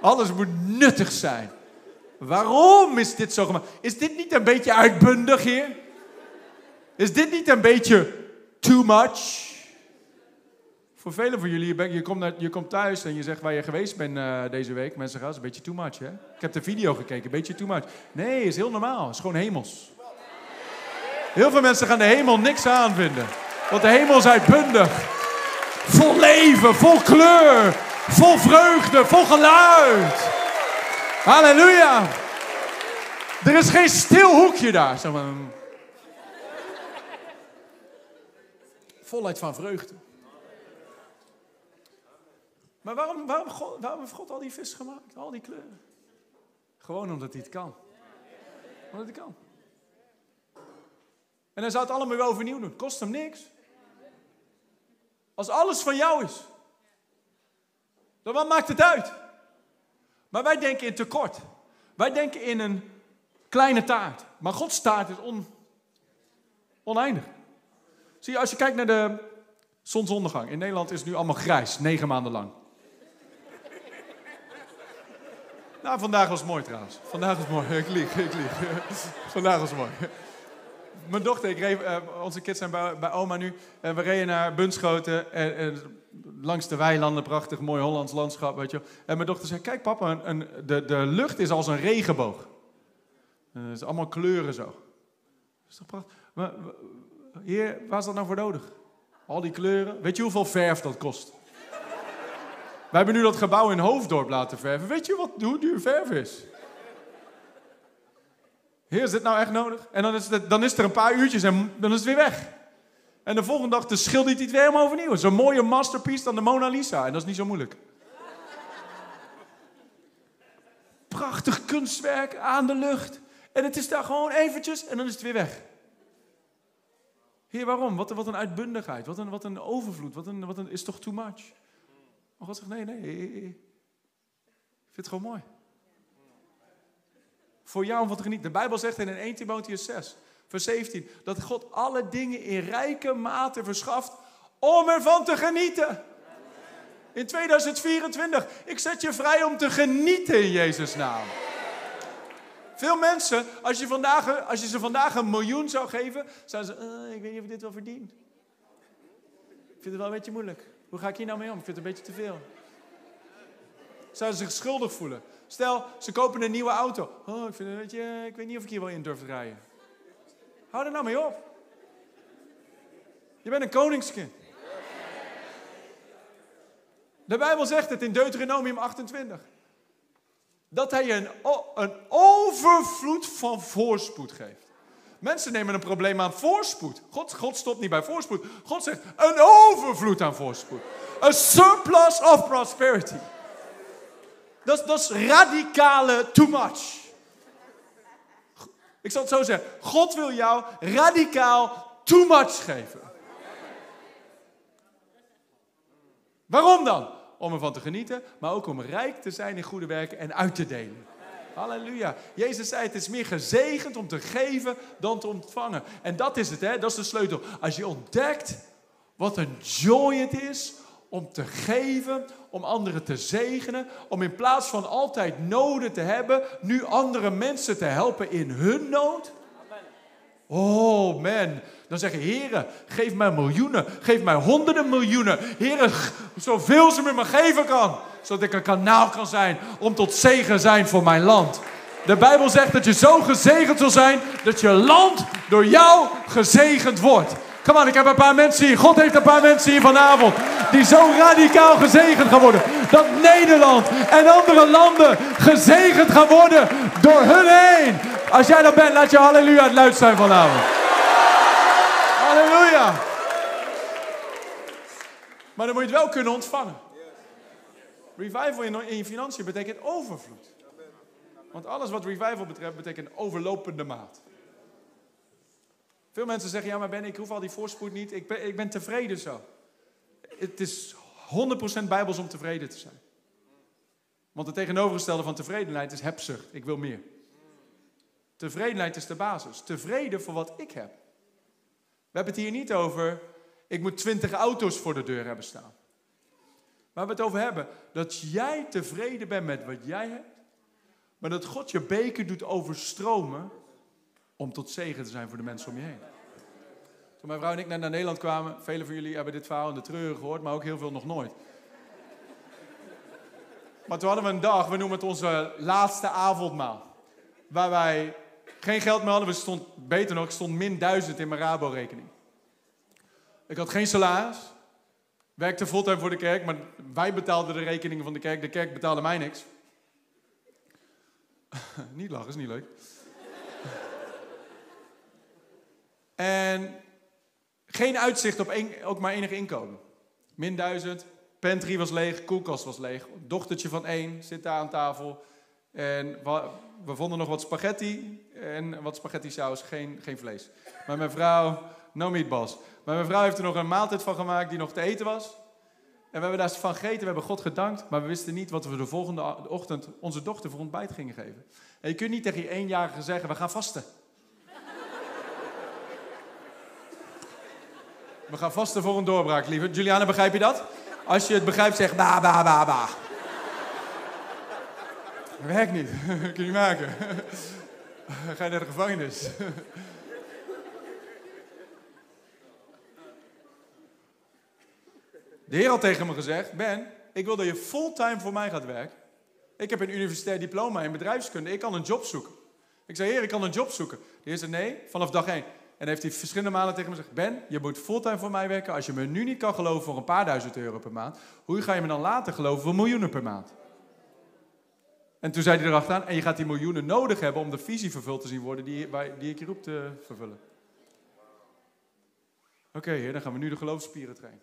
Alles moet nuttig zijn. Waarom is dit zo gemaakt? Is dit niet een beetje uitbundig hier? Is dit niet een beetje too much? Voor velen van jullie, je, komt, naar, je komt thuis en je zegt waar je geweest bent uh, deze week. Mensen gaan, dat is een beetje too much, hè? Ik heb de video gekeken, een beetje too much. Nee, is heel normaal. is gewoon hemels. Heel veel mensen gaan de hemel niks aanvinden. Want de hemel is uitbundig. Vol leven, vol kleur, vol vreugde, vol geluid. Halleluja. Er is geen stil hoekje daar. Zeg maar. Volheid van vreugde. Maar waarom, waarom, God, waarom heeft God al die vis gemaakt? Al die kleuren? Gewoon omdat hij het kan. Omdat hij kan. En hij zou het allemaal weer overnieuw doen. Kost hem niks. Als alles van jou is. Dan wat maakt het uit? Maar wij denken in tekort. Wij denken in een kleine taart. Maar Gods taart is on, oneindig. Zie je, als je kijkt naar de zonsondergang. In Nederland is het nu allemaal grijs, negen maanden lang. Nou, vandaag was mooi trouwens. Vandaag was mooi. Ik lieg, ik lieg. Vandaag was mooi. Mijn dochter, ik reed, uh, onze kids zijn bij, bij oma nu. En we reden naar Bunschoten. En, en, langs de weilanden, prachtig, mooi Hollands landschap, weet je. En mijn dochter zei, kijk papa, een, een, de, de lucht is als een regenboog. Het is allemaal kleuren zo. Dat is toch prachtig? Maar, Heer, waar is dat nou voor nodig? Al die kleuren. Weet je hoeveel verf dat kost? We hebben nu dat gebouw in Hoofddorp laten verven. Weet je wat, hoe duur verf is? Heer, is dit nou echt nodig? En dan is, het, dan is er een paar uurtjes en dan is het weer weg. En de volgende dag dus schildert hij het weer helemaal overnieuw. Zo'n mooie masterpiece dan de Mona Lisa. En dat is niet zo moeilijk. Prachtig kunstwerk aan de lucht. En het is daar gewoon eventjes en dan is het weer weg. Heer, waarom? Wat, wat een uitbundigheid, wat een, wat een overvloed, wat een, wat een, is toch too much? Maar God zegt, nee, nee, ik vind het gewoon mooi. Voor jou om van te genieten. De Bijbel zegt in 1 Timotheus 6, vers 17, dat God alle dingen in rijke mate verschaft om ervan te genieten. In 2024, ik zet je vrij om te genieten in Jezus' naam. Veel mensen, als je, vandaag, als je ze vandaag een miljoen zou geven, zouden ze, uh, ik weet niet of ik dit wel verdien. Ik vind het wel een beetje moeilijk. Hoe ga ik hier nou mee om? Ik vind het een beetje te veel. Zouden ze zich schuldig voelen. Stel, ze kopen een nieuwe auto. Oh, ik, vind, weet je, ik weet niet of ik hier wel in durf te rijden. Hou er nou mee op. Je bent een koningskind. De Bijbel zegt het in Deuteronomium 28 dat hij je een, een overvloed van voorspoed geeft. Mensen nemen een probleem aan voorspoed. God, God stopt niet bij voorspoed. God zegt een overvloed aan voorspoed. A surplus of prosperity. Dat, dat is radicale too much. Ik zal het zo zeggen. God wil jou radicaal too much geven. Waarom dan? Om ervan te genieten, maar ook om rijk te zijn in goede werken en uit te delen. Halleluja. Jezus zei: Het is meer gezegend om te geven dan te ontvangen. En dat is het, hè? dat is de sleutel. Als je ontdekt wat een joy het is om te geven, om anderen te zegenen, om in plaats van altijd noden te hebben, nu andere mensen te helpen in hun nood. Oh man, dan zeggen, heren, geef mij miljoenen, geef mij honderden miljoenen. Heren, zoveel ze me maar geven kan. Zodat ik een kanaal kan zijn om tot zegen zijn voor mijn land. De Bijbel zegt dat je zo gezegend zal zijn dat je land door jou gezegend wordt. Kom aan, ik heb een paar mensen hier. God heeft een paar mensen hier vanavond. Die zo radicaal gezegend gaan worden. Dat Nederland en andere landen gezegend gaan worden door hun heen. Als jij dat bent, laat je halleluja het luid zijn vanavond. Halleluja. Maar dan moet je het wel kunnen ontvangen. Revival in, je financiën betekent overvloed. Want alles wat revival betreft betekent overlopende maat. Veel mensen zeggen, ja maar Ben, ik hoef al die voorspoed niet. Ik ben, ik ben tevreden zo. Het is 100% bijbels om tevreden te zijn. Want het tegenovergestelde van tevredenheid is hebzucht. Ik wil meer. Tevredenheid is de basis. Tevreden voor wat ik heb. We hebben het hier niet over, ik moet 20 auto's voor de deur hebben staan. Waar we het over hebben, dat jij tevreden bent met wat jij hebt. Maar dat God je beker doet overstromen om tot zegen te zijn voor de mensen om je heen. Toen mijn vrouw en ik naar Nederland kwamen, velen van jullie hebben dit verhaal in de treuren gehoord, maar ook heel veel nog nooit. Maar toen hadden we een dag, we noemen het onze laatste avondmaal. Waar wij geen geld meer hadden, we stond, beter nog, ik stond min duizend in mijn Rabo-rekening. Ik had geen salaris, werkte fulltime voor de kerk, maar wij betaalden de rekeningen van de kerk, de kerk betaalde mij niks. niet lachen, is niet leuk. en geen uitzicht op ook maar enig inkomen. Min duizend, pantry was leeg, koelkast was leeg. Dochtertje van één zit daar aan tafel. En we vonden nog wat spaghetti en wat spaghetti saus, geen, geen vlees. Maar mijn vrouw, no meatballs. Maar mijn vrouw heeft er nog een maaltijd van gemaakt die nog te eten was. En we hebben daar van gegeten, we hebben God gedankt, maar we wisten niet wat we de volgende ochtend onze dochter voor ontbijt gingen geven. En je kunt niet tegen je eenjarige zeggen, we gaan vasten. We gaan vasten voor een doorbraak, lieve. Juliana, begrijp je dat? Als je het begrijpt, zeg ba, ba, ba, ba. Werkt niet. Kun je maken. Ga je naar de gevangenis. De Heer had tegen me gezegd: Ben, ik wil dat je fulltime voor mij gaat werken. Ik heb een universitair diploma in bedrijfskunde. Ik kan een job zoeken. Ik zei: Heer, ik kan een job zoeken. De Heer zei: Nee, vanaf dag één. En heeft hij verschillende malen tegen me gezegd: Ben, je moet fulltime voor mij werken. Als je me nu niet kan geloven voor een paar duizend euro per maand, hoe ga je me dan later geloven voor miljoenen per maand? En toen zei hij erachteraan: En je gaat die miljoenen nodig hebben om de visie vervuld te zien worden die, die ik je roep te vervullen. Oké, heer, dan gaan we nu de geloofsspieren trainen.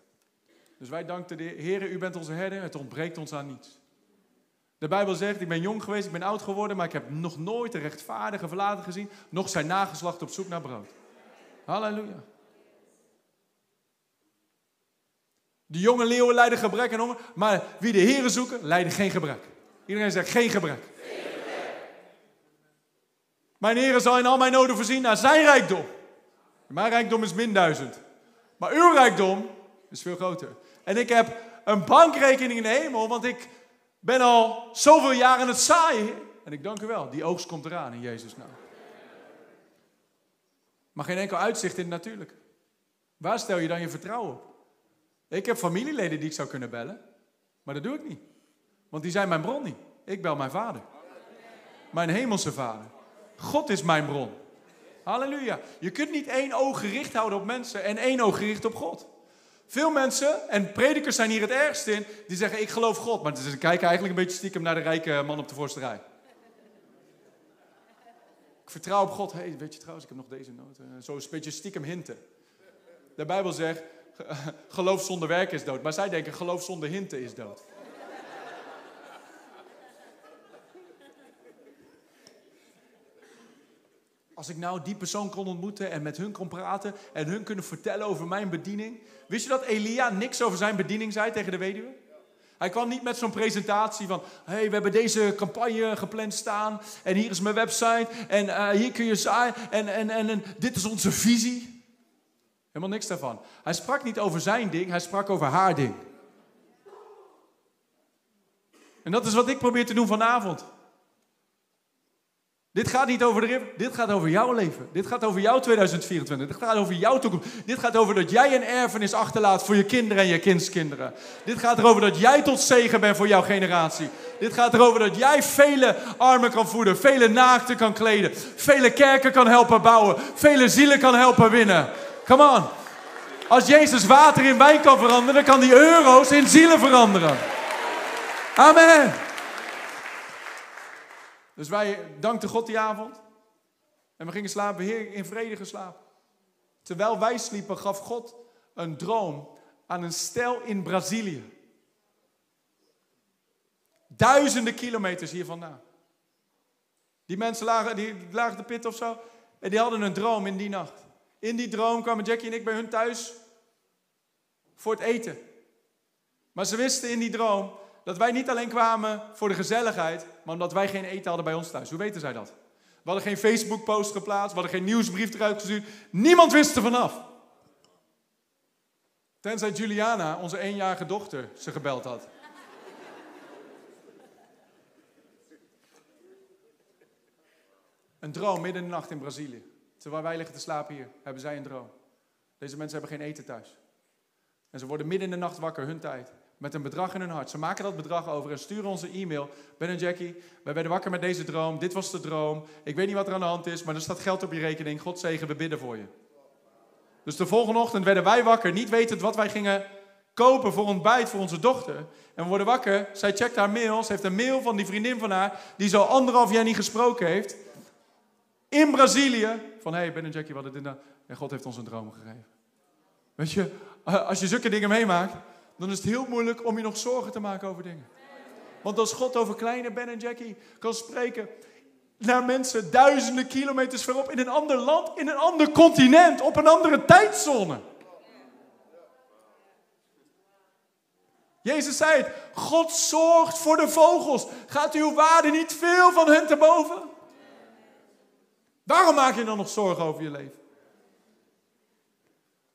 Dus wij danken de Heer, u bent onze herder, het ontbreekt ons aan niets. De Bijbel zegt, ik ben jong geweest, ik ben oud geworden, maar ik heb nog nooit een rechtvaardige verlaten gezien, nog zijn nageslacht op zoek naar brood. Halleluja. De jonge leeuwen lijden gebrek en honger, maar wie de Heeren zoeken, lijden geen gebrek. Iedereen zegt geen gebrek. Mijn Heer zal in al mijn noden voorzien naar zijn rijkdom. Mijn rijkdom is min duizend. Maar uw rijkdom is veel groter. En ik heb een bankrekening in de hemel, want ik ben al zoveel jaar aan het zaaien. En ik dank u wel, die oogst komt eraan in Jezus' naam. Maar geen enkel uitzicht in het natuurlijk. Waar stel je dan je vertrouwen op? Ik heb familieleden die ik zou kunnen bellen, maar dat doe ik niet. Want die zijn mijn bron niet. Ik bel mijn vader. Mijn hemelse vader. God is mijn bron. Halleluja. Je kunt niet één oog gericht houden op mensen en één oog gericht op God. Veel mensen, en predikers zijn hier het ergst in, die zeggen ik geloof God. Maar ze kijken eigenlijk een beetje stiekem naar de rijke man op de voorste rij. Ik vertrouw op God. hey, weet je trouwens, ik heb nog deze noot. Zo een beetje stiekem hinten. De Bijbel zegt, geloof zonder werken is dood. Maar zij denken, geloof zonder hinten is dood. Als ik nou die persoon kon ontmoeten en met hun kon praten en hun kunnen vertellen over mijn bediening. Wist je dat Elia niks over zijn bediening zei tegen de weduwe? Hij kwam niet met zo'n presentatie van: hey, we hebben deze campagne gepland staan. En hier is mijn website. En uh, hier kun je zaaien. En, en, en, en dit is onze visie. Helemaal niks daarvan. Hij sprak niet over zijn ding, hij sprak over haar ding. En dat is wat ik probeer te doen vanavond. Dit gaat niet over de river, dit gaat over jouw leven. Dit gaat over jouw 2024. Dit gaat over jouw toekomst. Dit gaat over dat jij een erfenis achterlaat voor je kinderen en je kindskinderen. Dit gaat erover dat jij tot zegen bent voor jouw generatie. Dit gaat erover dat jij vele armen kan voeden, vele naakten kan kleden, vele kerken kan helpen bouwen, vele zielen kan helpen winnen. Come on. Als Jezus water in wijn kan veranderen, dan kan die euro's in zielen veranderen. Amen. Dus wij dankten God die avond. En we gingen slapen, Heer, in vrede geslapen. Terwijl wij sliepen, gaf God een droom aan een stel in Brazilië. Duizenden kilometers hier vandaan. Die mensen lagen, die lagen de pit of zo. En die hadden een droom in die nacht. In die droom kwamen Jackie en ik bij hun thuis voor het eten. Maar ze wisten in die droom dat wij niet alleen kwamen voor de gezelligheid, maar omdat wij geen eten hadden bij ons thuis. Hoe weten zij dat? We hadden geen Facebook-post geplaatst, we hadden geen nieuwsbrief eruit gestuurd. Niemand wist er vanaf. Tenzij Juliana, onze eenjarige dochter, ze gebeld had. Een droom midden in de nacht in Brazilië. Terwijl wij liggen te slapen hier, hebben zij een droom. Deze mensen hebben geen eten thuis. En ze worden midden in de nacht wakker, hun tijd. Met een bedrag in hun hart. Ze maken dat bedrag over en sturen onze e-mail. Ben en Jackie, wij werden wakker met deze droom. Dit was de droom. Ik weet niet wat er aan de hand is, maar er staat geld op je rekening. God zegen, we bidden voor je. Dus de volgende ochtend werden wij wakker, niet wetend wat wij gingen kopen voor ontbijt voor onze dochter. En we worden wakker, zij checkt haar mail. Ze heeft een mail van die vriendin van haar, die zo anderhalf jaar niet gesproken heeft. In Brazilië. Van, hé, hey, Ben en Jackie, wat dit nou? En God heeft ons een droom gegeven. Weet je, als je zulke dingen meemaakt, dan is het heel moeilijk om je nog zorgen te maken over dingen. Want als God over kleine Ben en Jackie kan spreken naar mensen duizenden kilometers verop in een ander land, in een ander continent, op een andere tijdzone. Jezus zei het, God zorgt voor de vogels. Gaat uw waarde niet veel van hen te boven? Waarom maak je dan nog zorgen over je leven?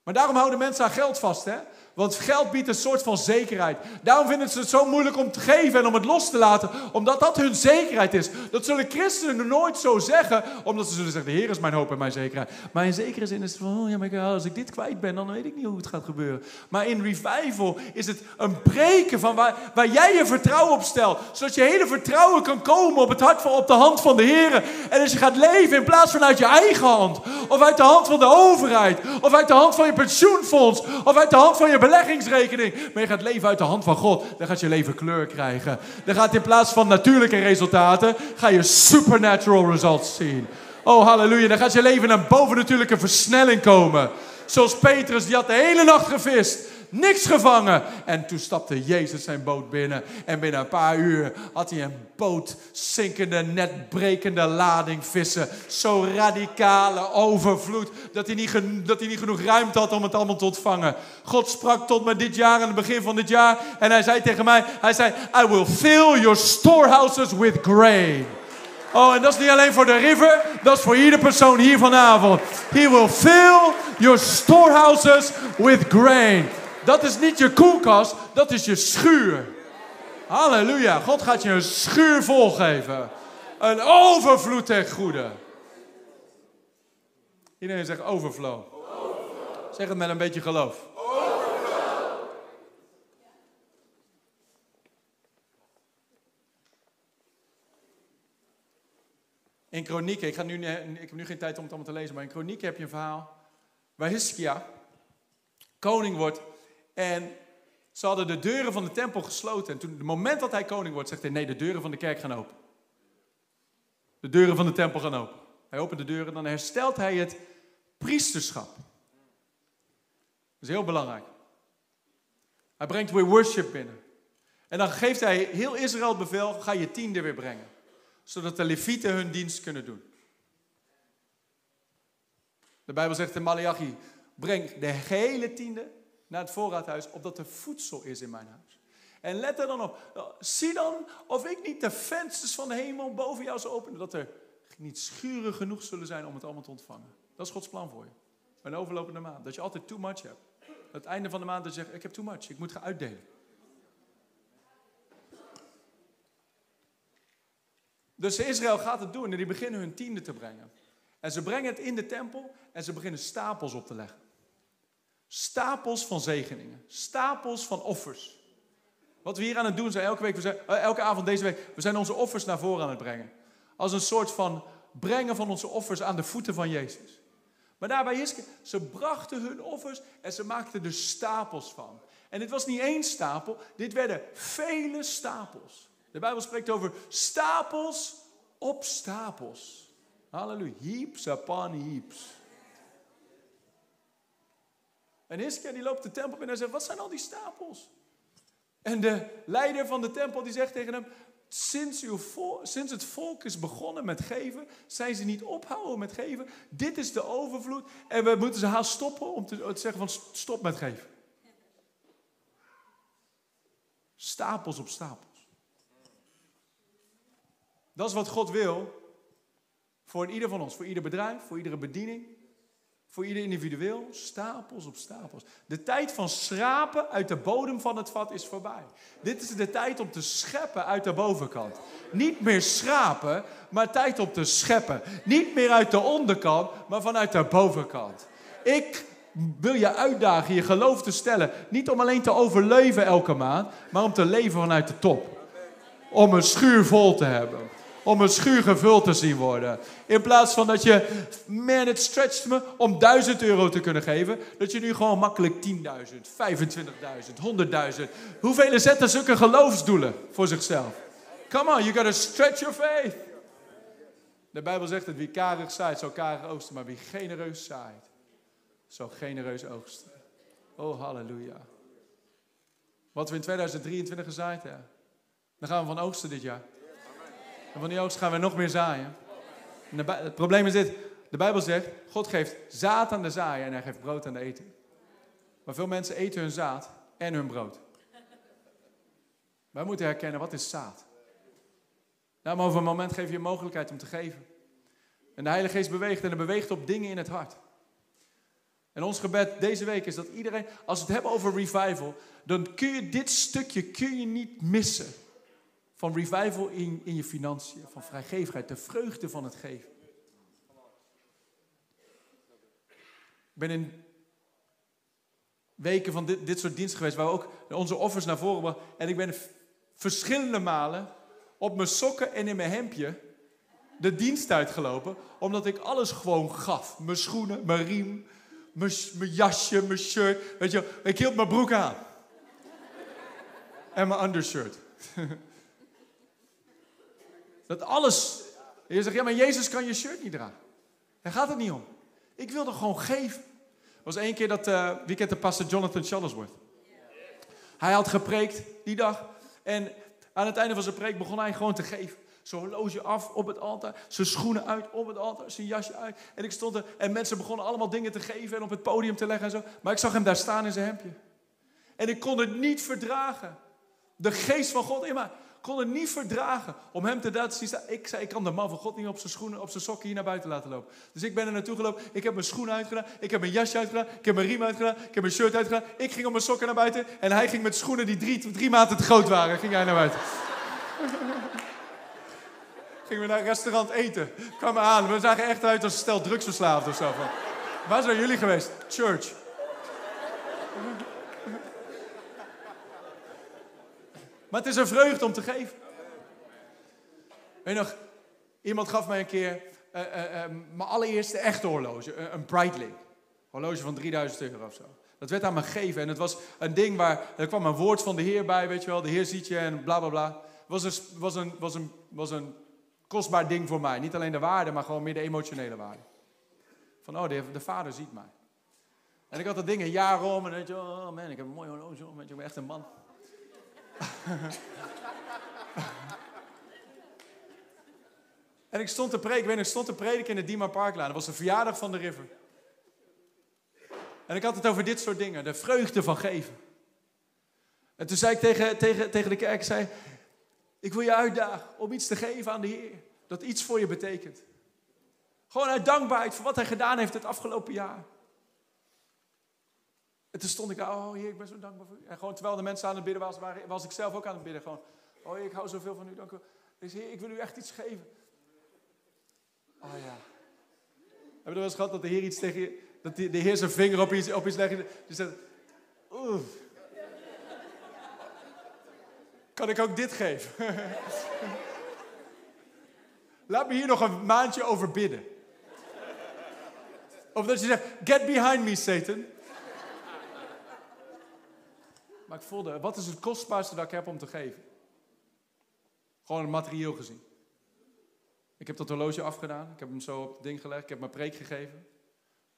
Maar daarom houden mensen aan geld vast, hè? Want geld biedt een soort van zekerheid. Daarom vinden ze het zo moeilijk om te geven en om het los te laten. Omdat dat hun zekerheid is. Dat zullen christenen nooit zo zeggen. Omdat ze zullen zeggen, de Heer is mijn hoop en mijn zekerheid. Maar in zekere zin is het van, oh ja, maar als ik dit kwijt ben, dan weet ik niet hoe het gaat gebeuren. Maar in revival is het een breken van waar, waar jij je vertrouwen op stelt. Zodat je hele vertrouwen kan komen op, het hart van, op de hand van de Heer. En als je gaat leven in plaats van uit je eigen hand. Of uit de hand van de overheid. Of uit de hand van je pensioenfonds. Of uit de hand van je beleggingsrekening. Maar je gaat leven uit de hand van God. Dan gaat je leven kleur krijgen. Dan gaat in plaats van natuurlijke resultaten, ga je supernatural results zien. Oh, halleluja. Dan gaat je leven naar bovennatuurlijke versnelling komen. Zoals Petrus, die had de hele nacht gevist niks gevangen. En toen stapte Jezus zijn boot binnen. En binnen een paar uur had hij een boot zinkende, netbrekende lading vissen. Zo radicale overvloed dat hij, niet dat hij niet genoeg ruimte had om het allemaal te ontvangen. God sprak tot me dit jaar, aan het begin van dit jaar. En hij zei tegen mij, hij zei, I will fill your storehouses with grain. Oh, en dat is niet alleen voor de river, dat is voor iedere persoon hier vanavond. He will fill your storehouses with grain. Dat is niet je koelkast, dat is je schuur. Halleluja. God gaat je een schuur volgeven. Een overvloed ten goede. Iedereen zegt overflow. Zeg het met een beetje geloof. In Kronieken, ik, ga nu, ik heb nu geen tijd om het allemaal te lezen, maar in Kronieken heb je een verhaal waar Hiskia koning wordt en ze hadden de deuren van de tempel gesloten. En toen, het moment dat hij koning wordt, zegt hij: Nee, de deuren van de kerk gaan open. De deuren van de tempel gaan open. Hij opent de deuren en dan herstelt hij het priesterschap. Dat is heel belangrijk. Hij brengt weer worship binnen. En dan geeft hij heel Israël bevel: ga je tiende weer brengen. Zodat de levieten hun dienst kunnen doen. De Bijbel zegt in Malachi: breng de gehele tiende naar het voorraadhuis, opdat er voedsel is in mijn huis. En let er dan op. Nou, zie dan of ik niet de vensters van de hemel boven jou zou openen. Dat er niet schuren genoeg zullen zijn om het allemaal te ontvangen. Dat is Gods plan voor je. Een overlopende maand. Dat je altijd too much hebt. Aan het einde van de maand dat je zegt, ik heb too much. Ik moet gaan uitdelen. Dus Israël gaat het doen en die beginnen hun tiende te brengen. En ze brengen het in de tempel en ze beginnen stapels op te leggen. Stapels van zegeningen. Stapels van offers. Wat we hier aan het doen zijn, elke, week, we eh, elke avond deze week, we zijn onze offers naar voren aan het brengen. Als een soort van brengen van onze offers aan de voeten van Jezus. Maar daarbij is, ze brachten hun offers en ze maakten er stapels van. En dit was niet één stapel, dit werden vele stapels. De Bijbel spreekt over stapels op stapels. Halleluja. Heaps upon heaps. En Hiskia die loopt de tempel binnen en zegt, wat zijn al die stapels? En de leider van de tempel die zegt tegen hem, sinds, uw sinds het volk is begonnen met geven, zijn ze niet ophouden met geven. Dit is de overvloed en we moeten ze haast stoppen om te, te zeggen van stop met geven. Stapels op stapels. Dat is wat God wil voor ieder van ons, voor ieder bedrijf, voor iedere bediening, voor ieder individueel. Stapels op stapels. De tijd van schrapen uit de bodem van het vat is voorbij. Dit is de tijd om te scheppen uit de bovenkant. Niet meer schrapen, maar tijd om te scheppen. Niet meer uit de onderkant, maar vanuit de bovenkant. Ik wil je uitdagen je geloof te stellen. Niet om alleen te overleven elke maand, maar om te leven vanuit de top. Om een schuur vol te hebben. Om een schuur gevuld te zien worden. In plaats van dat je, man, het stretcht me om 1000 euro te kunnen geven. Dat je nu gewoon makkelijk 10.000, 25.000, 100.000. Hoeveel zetten zulke geloofsdoelen voor zichzelf? Come on, you gotta stretch your faith. De Bijbel zegt dat wie karig zaait, zal karig oogsten. Maar wie genereus zaait, zo genereus oogsten. Oh, halleluja. Wat we in 2023 gezaaid hebben. Dan gaan we van oogsten dit jaar. En van die oogst gaan we nog meer zaaien. het probleem is dit. De Bijbel zegt, God geeft zaad aan de zaaier en hij geeft brood aan de eten. Maar veel mensen eten hun zaad en hun brood. Wij moeten herkennen, wat is zaad? Nou, over een moment geef je mogelijkheid om te geven. En de Heilige Geest beweegt en hij beweegt op dingen in het hart. En ons gebed deze week is dat iedereen, als we het hebben over revival, dan kun je dit stukje kun je niet missen. Van revival in, in je financiën, van vrijgevigheid, de vreugde van het geven. Ik ben in weken van dit, dit soort diensten geweest, waar we ook onze offers naar voren brachten. En ik ben verschillende malen op mijn sokken en in mijn hemdje de dienst uitgelopen, omdat ik alles gewoon gaf. Mijn schoenen, mijn riem, mijn, mijn jasje, mijn shirt. Weet je, ik hield mijn broek aan. En mijn undershirt. Dat alles. Je zegt, ja, maar Jezus kan je shirt niet dragen. Daar gaat het niet om. Ik wilde gewoon geven. Er was één keer dat, uh, wie kent de pastor Jonathan Shuttlesworth? Hij had gepreekt die dag. En aan het einde van zijn preek begon hij gewoon te geven. Zijn horloge af op het altaar, zijn schoenen uit op het altaar, zijn jasje uit. En ik stond er en mensen begonnen allemaal dingen te geven en op het podium te leggen en zo. Maar ik zag hem daar staan in zijn hemdje. En ik kon het niet verdragen. De geest van God in mij kon het niet verdragen om hem te zien. Ik zei, ik kan de man van God niet op zijn schoenen, op zijn sokken hier naar buiten laten lopen. Dus ik ben er naartoe gelopen. Ik heb mijn schoenen uitgedaan. Ik heb mijn jasje uitgedaan. Ik heb mijn riem uitgedaan. Ik heb mijn shirt uitgedaan. Ik ging op mijn sokken naar buiten. En hij ging met schoenen die drie, drie te groot waren. Ging hij naar buiten. Gingen we naar een restaurant eten. Kwamen aan. We zagen echt uit als een stel drugsverslaafd of zo. Waar zijn jullie geweest? Church. Maar het is een vreugde om te geven. Weet nog, iemand gaf mij een keer uh, uh, uh, mijn allereerste echte horloge, een Breitling. Horloge van 3000 euro of zo. Dat werd aan me gegeven en het was een ding waar, er kwam een woord van de Heer bij, weet je wel, de Heer ziet je en bla bla bla. Was een, was een, was een, was een kostbaar ding voor mij. Niet alleen de waarde, maar gewoon meer de emotionele waarde. Van, oh, de, de vader ziet mij. En ik had dat ding een jaar om en je, oh man, ik heb een mooi horloge om, je, ik ben echt een man. En ik stond te prediken, ik weet ik stond te prediken in de Dima Parklaan. Dat was de verjaardag van de River. En ik had het over dit soort dingen, de vreugde van geven. En toen zei ik tegen, tegen, tegen de kerk, zei, ik wil je uitdagen om iets te geven aan de Heer. Dat iets voor je betekent. Gewoon uit dankbaarheid voor wat hij gedaan heeft het afgelopen jaar. En toen stond ik daar, oh Heer, ik ben zo dankbaar voor u. En gewoon terwijl de mensen aan het bidden waren, was ik zelf ook aan het bidden. Gewoon, oh ik hou zoveel van u, dank u Dus Heer, ik wil u echt iets geven. Oh ja. Heb je er wel eens gehad dat de Heer iets tegen je, dat de, Heer zijn vinger op iets, op iets legt? Dus zegt, oeh. Kan ik ook dit geven? Laat me hier nog een maandje over bidden. Of dat je zegt, get behind me, Satan. Maar ik voelde, wat is het kostbaarste dat ik heb om te geven? Gewoon materieel gezien. Ik heb dat horloge afgedaan. Ik heb hem zo op het ding gelegd. Ik heb mijn preek gegeven.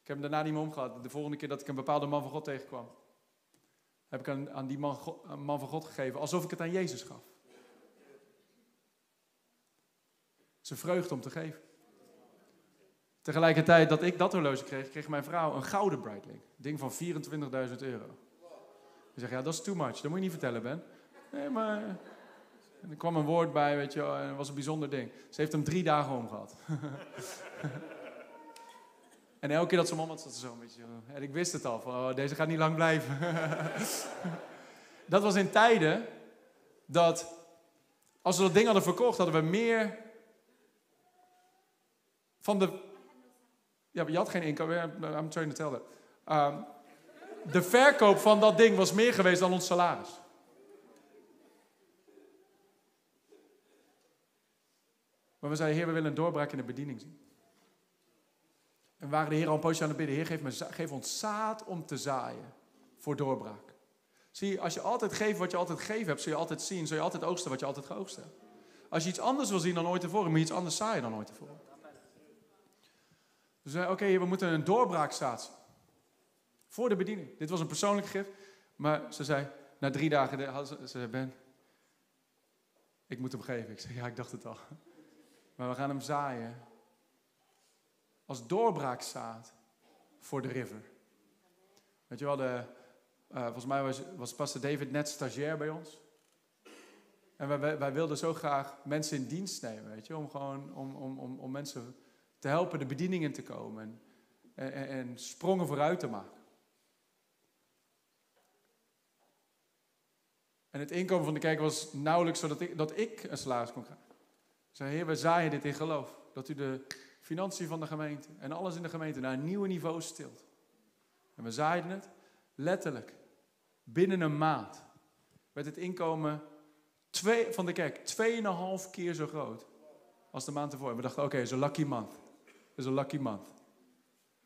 Ik heb hem daarna niet meer omgehad. De volgende keer dat ik een bepaalde man van God tegenkwam, heb ik aan, aan die man, man van God gegeven alsof ik het aan Jezus gaf. Het is een vreugde om te geven. Tegelijkertijd dat ik dat horloge kreeg, kreeg mijn vrouw een gouden Breitling. Ding van 24.000 euro. Ik zeg, ja, dat is too much. Dat moet je niet vertellen, Ben. Nee, maar... En er kwam een woord bij, weet je en het was een bijzonder ding. Ze heeft hem drie dagen omgehad. en elke keer dat ze om zat ze zo een beetje... En ik wist het al, van, oh, deze gaat niet lang blijven. dat was in tijden dat... Als we dat ding hadden verkocht, hadden we meer van de ja, je had geen inkomen. I'm trying to tell that. Um, de verkoop van dat ding was meer geweest dan ons salaris. Maar we zeiden, Heer, we willen een doorbraak in de bediening zien. En waren de Heer al een poosje aan het bidden. Heer, geef, me, geef ons zaad om te zaaien voor doorbraak. Zie, als je altijd geeft wat je altijd gegeven hebt, zul je altijd zien, zul je altijd oogsten wat je altijd geoogst hebt. Als je iets anders wil zien dan ooit tevoren, moet je iets anders zaaien dan ooit tevoren. Dus zei, oké, we moeten een doorbraakstaat voor de bediening. Dit was een persoonlijk gift, maar ze zei, na drie dagen, ze, Ben, ik moet hem geven. Ik zei, ja, ik dacht het al. Maar we gaan hem zaaien als doorbraakzaad voor de river. Weet je wel, de, uh, volgens mij was, was pastor David net stagiair bij ons. En wij, wij, wilden zo graag mensen in dienst nemen, weet je, om gewoon om, om, om, om mensen te helpen de bediening in te komen en, en, en sprongen vooruit te maken. En het inkomen van de kerk was nauwelijks zodat ik, dat ik een salaris kon krijgen. Zei, Heer, we zaaien dit in geloof. Dat u de financiën van de gemeente en alles in de gemeente naar een nieuwe niveau stilt. En we zaaiden het letterlijk. Binnen een maand werd het inkomen twee, van de kerk tweeënhalf keer zo groot als de maand ervoor. We dachten, oké, okay, zo'n lucky month is een lucky month.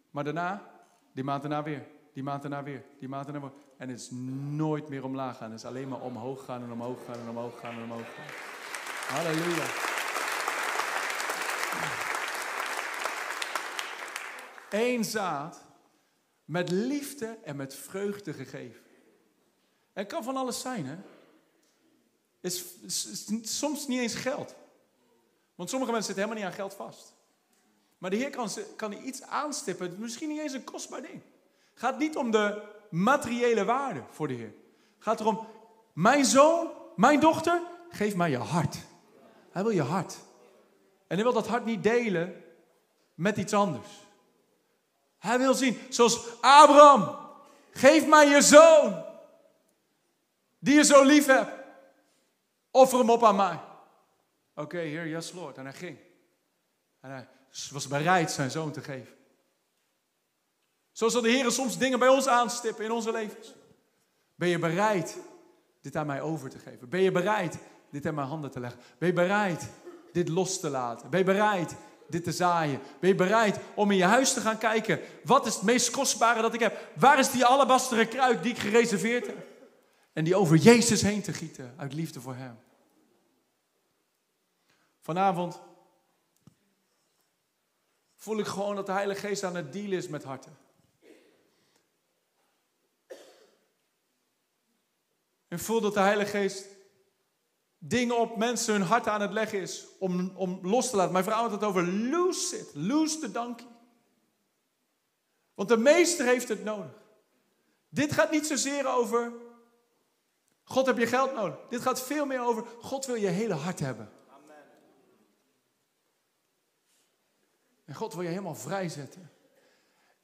Maar daarna, die maand daarna weer, die maand daarna weer, die maand daarna weer. En het is nooit meer omlaag gaan. Het is alleen maar omhoog gaan en omhoog gaan en omhoog gaan en omhoog gaan. Halleluja. Eén zaad met liefde en met vreugde gegeven. Het kan van alles zijn, hè? Is, is, soms niet eens geld. Want sommige mensen zitten helemaal niet aan geld vast. Maar de Heer kan, kan iets aanstippen, misschien niet eens een kostbaar ding. Gaat niet om de materiële waarde voor de Heer. Het gaat erom, mijn zoon, mijn dochter, geef mij je hart. Hij wil je hart. En hij wil dat hart niet delen met iets anders. Hij wil zien, zoals Abraham, geef mij je zoon, die je zo lief hebt. Offer hem op aan mij. Oké, okay, Heer, yes Lord. En hij ging. En hij was bereid zijn zoon te geven. Zo zal de Heer soms dingen bij ons aanstippen in onze levens. Ben je bereid dit aan mij over te geven? Ben je bereid dit in mijn handen te leggen? Ben je bereid dit los te laten? Ben je bereid dit te zaaien? Ben je bereid om in je huis te gaan kijken? Wat is het meest kostbare dat ik heb? Waar is die alabasteren kruik die ik gereserveerd heb? En die over Jezus heen te gieten uit liefde voor Hem. Vanavond voel ik gewoon dat de Heilige Geest aan het deal is met harten. En voel dat de Heilige Geest dingen op mensen hun hart aan het leggen is om, om los te laten. Mijn vrouw had het over loose it, loose the donkey. Want de meester heeft het nodig. Dit gaat niet zozeer over God heb je geld nodig. Dit gaat veel meer over God wil je hele hart hebben. En God wil je helemaal vrijzetten.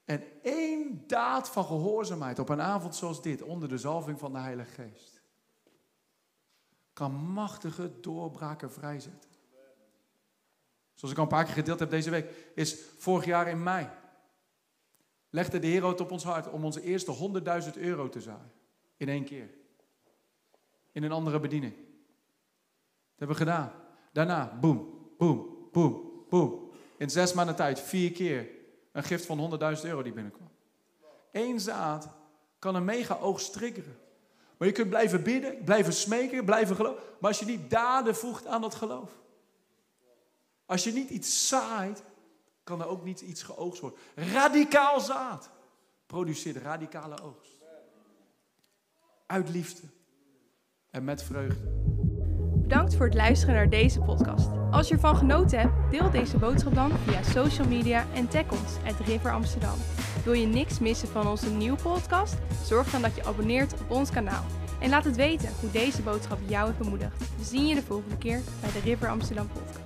En één daad van gehoorzaamheid op een avond zoals dit, onder de zalving van de Heilige Geest, kan machtige doorbraken vrijzetten. Zoals ik al een paar keer gedeeld heb deze week, is vorig jaar in mei. Legde de Heer het op ons hart om onze eerste 100.000 euro te zaaien. In één keer. In een andere bediening. Dat hebben we gedaan. Daarna, boem, boem, boem, boem. In zes maanden tijd vier keer een gift van 100.000 euro die binnenkwam. Eén zaad kan een mega oogst triggeren. Maar je kunt blijven bidden, blijven smeken, blijven geloven. Maar als je niet daden voegt aan dat geloof. Als je niet iets zaait kan er ook niet iets geoogst worden. Radicaal zaad produceert radicale oogst. Uit liefde en met vreugde. Bedankt voor het luisteren naar deze podcast. Als je ervan genoten hebt, deel deze boodschap dan via social media en tag ons at River Amsterdam. Wil je niks missen van onze nieuwe podcast? Zorg dan dat je abonneert op ons kanaal. En laat het weten hoe deze boodschap jou heeft bemoedigd. We zien je de volgende keer bij de River Amsterdam podcast.